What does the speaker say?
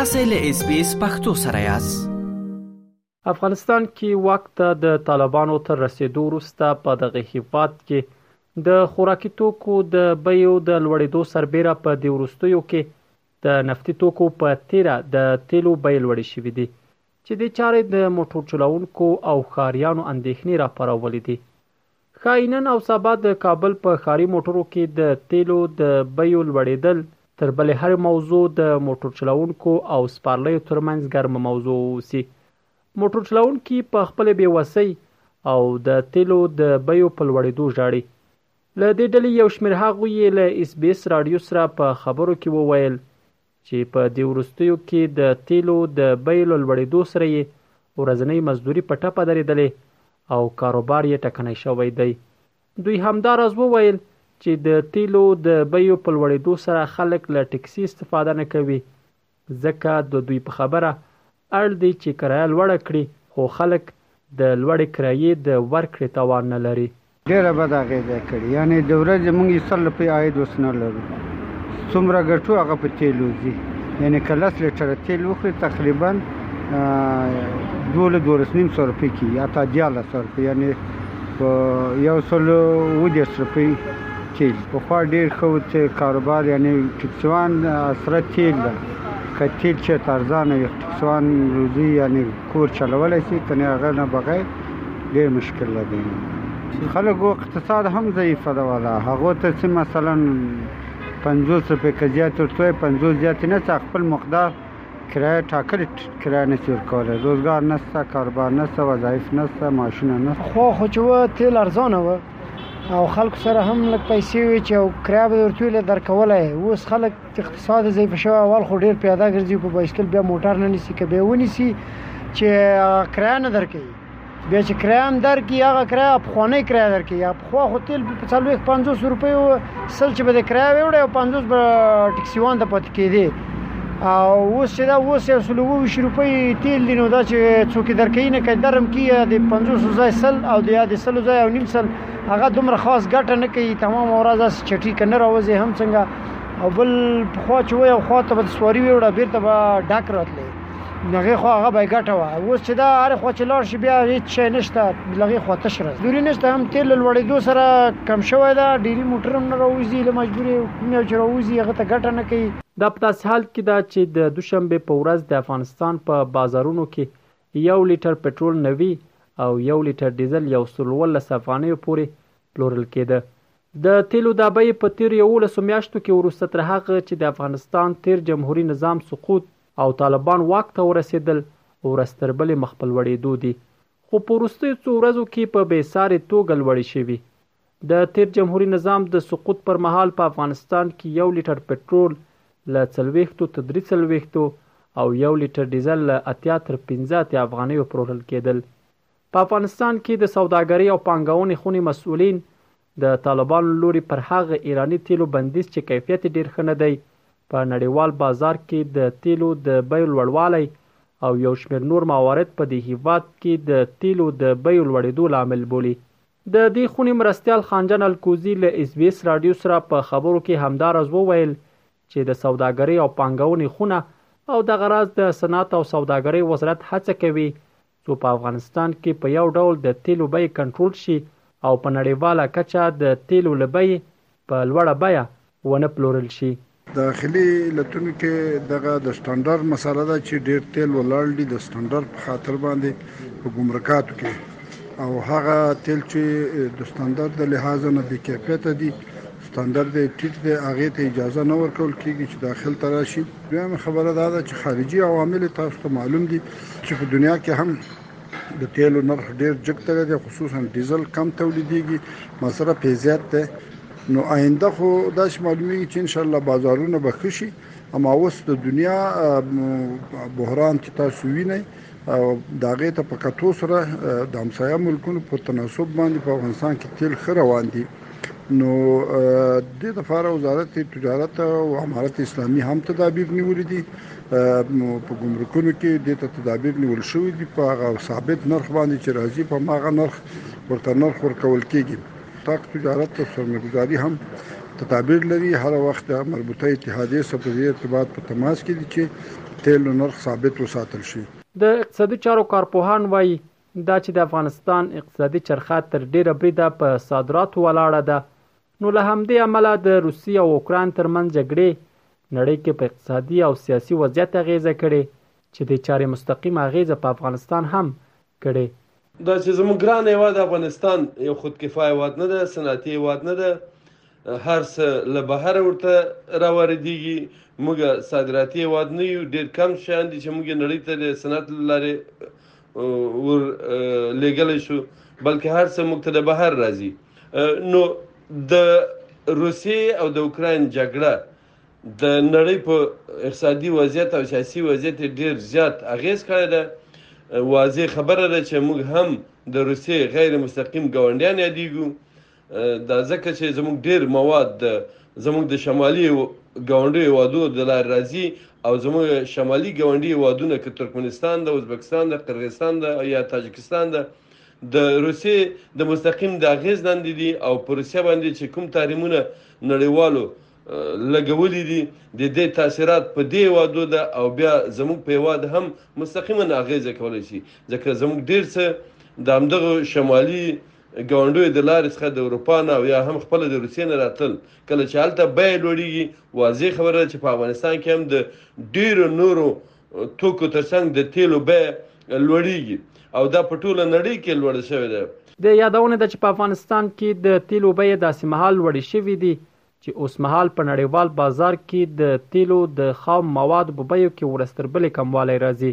تاسو له اس بي اس پختو سره یاست افغانستان کې واک ته د طالبانو تر رسیدو وروسته په دغه هیواد کې د خوراکي توکو د بیو د لوړېدو سربېره په دې وروستیو کې د نفتي توکو په تیره د تیلو بیې لوړې شوې دي چې د چارې د موټر چلوونکو او ښاریانو اندېښنې راپارولې دي ښايي نن او سبا د کابل په ښاري موټرو کې د تیلو د بیو لوړېدل تر بلې هرې موضوع د موټر چلوونکو او سپرلیو ترمنځ ګرمه موضوع واوسي. موټر چلوونکي په خپلې بېوسۍ او د تیلو د بیو په لوړېدو ژاړي. له دې ډلې یو شمېر هغوی یې له ایس بي ایس راډیو سره په خبرو کې وویل چې په دې وروستیو کې د تیلو د بیې له لوړېدو سره یې ورځنۍ مزدوري په ټپه درېدلې او کاروبار یې ټکنی شوی دی. دوی همدا راز وویل چې د تیلو د بیو په لوړېدو سره خلک له ټکسي استفاده نه کوي، ځکه د دوی په خبره اړ دي چې کرایه لوړه کړي، خو خلک د لوړې کرایې د ورکړې توان نه لري. ډېره بده اغېزه یې کړې، یعنې د ورځې موږ یو سل روپۍ عاید اوس نه لرو، څومره ګټو هغه په تېلو ځي، یعنې که لس لیټره تېل وخورې تقریبا دولس، دولس نیم سوه روپۍ کېږي، حتی دیارلس سوه روپۍ، یعنې په یو سل او اووه دېرش روپۍ تېل ځي. پخوا ډېر ښه و چې کاروبار یعنې ټکسیوان اسره تېل ده، که تېل چېرته ارزانه وي ټکسیوان روزي یعنې. کور چلولای شي کنې هغه نه بغیر ډیر مشکل دی خلکو اقتصاد هم ضعیف ده والا هغه ته چې مثلا 50 روپے کجیا ترته 50 زیات نه څه خپل مقدار کرایه ټاکل کرایه نه چور کوله روزګار نشته کاروبار نشته وظایف نشته معاشونه نشته خو خو چې و تیل ارزانه و او خلکو سره هم لږ پیسې وي چې کرایه به ورته له درکولای اوس خلک اقتصاد ضعیف شوی اول خو ډیر پیاده ګرځي کو بایسکل بیا موټر نه نیسی که به ونیسی چې کرایه نه درکې بیا چې کرایه هم درکې هغه کرایه افغاني کرایه درکې یا خو خو تل په 40 50 روپۍ سل چې به کرایه وړي او 50 به ټکسی وان ته پات کېدی او اوس چې دا اوس یو سل وو شي روپۍ تیل دی نو دا چې څوک درکې نه کوي درم کې د 500 ځای سل او د یاد سل ځای او نیم سل هغه دومره خاص ګټه نه کوي تمام ورځ چټي کنه راوځي هم څنګه او بل خو چې وای خو ته بس سواری ویوړه بیرته به ډاک راتلې نغه خو هغه به ګټه و اوس چې دا هر خو چې لار شي بیا هیڅ شي نشته لغه خو تش راځي دوری نشته هم تیل لوړې دو سره کم شوی دا ډیری موټر هم نه راوځي له مجبورې نه چې راوځي هغه ته ګټه نه کوي دا په داسې حال کې ده چې د دوشنبه په ورځ د افغانستان په بازارونو کې یو لیټر پټرول 90 او یو لیټر ډیزل 119 افغانیو پورې پلورل کېده د تېلو دا بیې په تېرو یوولسو میاشتو کې وروسته تر هغه چې د افغانستان تېر جمهوري نظام سقوط او طالبان واک ته ورسېدل ورځ تر بلې مخ په لوړېدو دي خو په وروستیو څو ورځو کې په بې سارې توګه لوړې شوي. د تېر جمهوري نظام د سقوط پر مهال په افغانستان کې یو لیټر پټرول له څلوېښتو تر دري څلوېښتو او یو لیټر ډیزل له اتیا تر پنځه اتیا افغانیو پلورل کېدل. په افغانستان کې د سوداګرۍ او پانګونې خونې مسؤلین د طالبانو له لوري پر هغه ایراني تیلو بندیز چې کیفیت یې ډېر ښه نه دی، په نړیوال بازار کې د تیلو د بیو لوړوالی او یو شمېر نور موارد په دې هېواد کې د تیلو د بیو لوړېدو لامل بولي. د دې خونې مرستیال خانجان الکوزي له اس بي اس راډیو سره په خبرو کې همداراز وویل چې د سوداګرۍ او پانګونې خونه او دغه راز د صنعت او سوداګرۍ وزرت هڅه کوي څو په افغانستان کې په یو ډول د تیلو بیې کنټرول شي او په نړیواله کچه د تیلو له بیې په لوړه بیه ونه پلورل شي. داخلي علتونو کې دغه د سټنډر مساله ده چې ډیر تیل ولاړ دي د سټنډر په خاطر باندې په ګمرکاتو کې او هغه تیل چې د سټنډر د لحاظه نه بې کیفیته دي سټنډر دی ټیټ دی هغه ته اجازه نه ورکول کیږي چې داخل ته راشي دویمه خبره دا ده چې خارجي عوامل تاسو ته معلوم دي چې په دنیا کې هم د تیلو نرخ ډیر جګ تللی دی خصوصا ډیزل کم تولیدېږي مصرف یې زیات دی نو آینده خو داسې معلومیږي چې ان شاء الله بازارونه به ښه شي اما اوس د دنیا بحران چې تاسو وینئ او د هغې ته په کتو سره د همسایه ملکونو په تناسب باندې په افغانستان کې تیل ښه روان دي نو دې لپاره وزارت تجارت او امارت اسلامي هم تدابیر نیولې دي په ګمرکونو کې د تدابیر نیول شوې دي په هغه ثابت نرخ باندې چې راځي په ماغه نرخ ورته نرخ ورکول کیږي تاک تجارت او سرمایه‌ګذاري هم تدابیر لري هر وخت د مربوطه اتحادیې سره په ارتباط په تماس کې دي چې تیل نرخ ثابت وساتل شي د اقتصادي چارو کارپوهان وایي دا چې د افغانستان اقتصادي چرخه تر ډېره بریده په صادراتو ولاړه ده، نو له همدې امله د روسیې او اوکراین ترمنځ جګړې نړۍ کې په اقتصادي او سیاسي وضعیت اغېزه کړې، چې دې چارې مستقیمه اغېزه په افغانستان هم کړې. دا چې زموږ ګران هېواد افغانستان یو خودکفا هېواد نه ده، صنعتي هېواد نه ده، هر څه له بهره ورته راواردېږي موږ صادراتي هېواد نه یو ډېر کم شیان دي چې موږ یې نړۍ ته د صنعت له لارې ور لېږلی شو بلکې هر څه موږ ته د بهر راځي نو د روسیې او د اوکراین جګړه د نړۍ په اقتصادي وضعیت او سیاسي وضعیت ډېر زیات اغېز کړی دی واضح خبره ده چې موږ هم د روسیې غیر مستقیم ګاونډیان یادېږو دا ځکه چې زموږ ډیر مواد د زموږ د شمالي ګاونډي هیوادو د لار راځي او زموږ شمالي ګاونډي هیوادونه که ترکمنستان د ازبکستان د قرغستان د یا تاجکستان د د روسیې د مستقیم د اغیز لاندې دي او په روسیه باندې چې کوم تحریمونه نړیوالو لګولې دي د دې تاثیرات په دې وادو ده او بیا زموږ په واد هم مستقیما اغیزه کولای شي ځکه زموږ ډیر څه د همدغه شمالي ګاونډیو د لارې څخه د اروپا نه او یا هم خپله د روسیې نه راتلل کله چې هلته بیه لوړیږي واضح خبره ده چې په افغانستان کې هم د ډیرو نورو توکو ترڅنګ د تیلو بیه لوړیږي او دا په ټوله نړۍ کې لوړه شوې ده د یادونه ده چې په افغانستان کې د تیلو بیه داسې مهال لوړې شوې دي چې اوس مهال په نړیوال بازار کې د تیلو د خام مواد په بیو کې ورستربلې کموالی راځي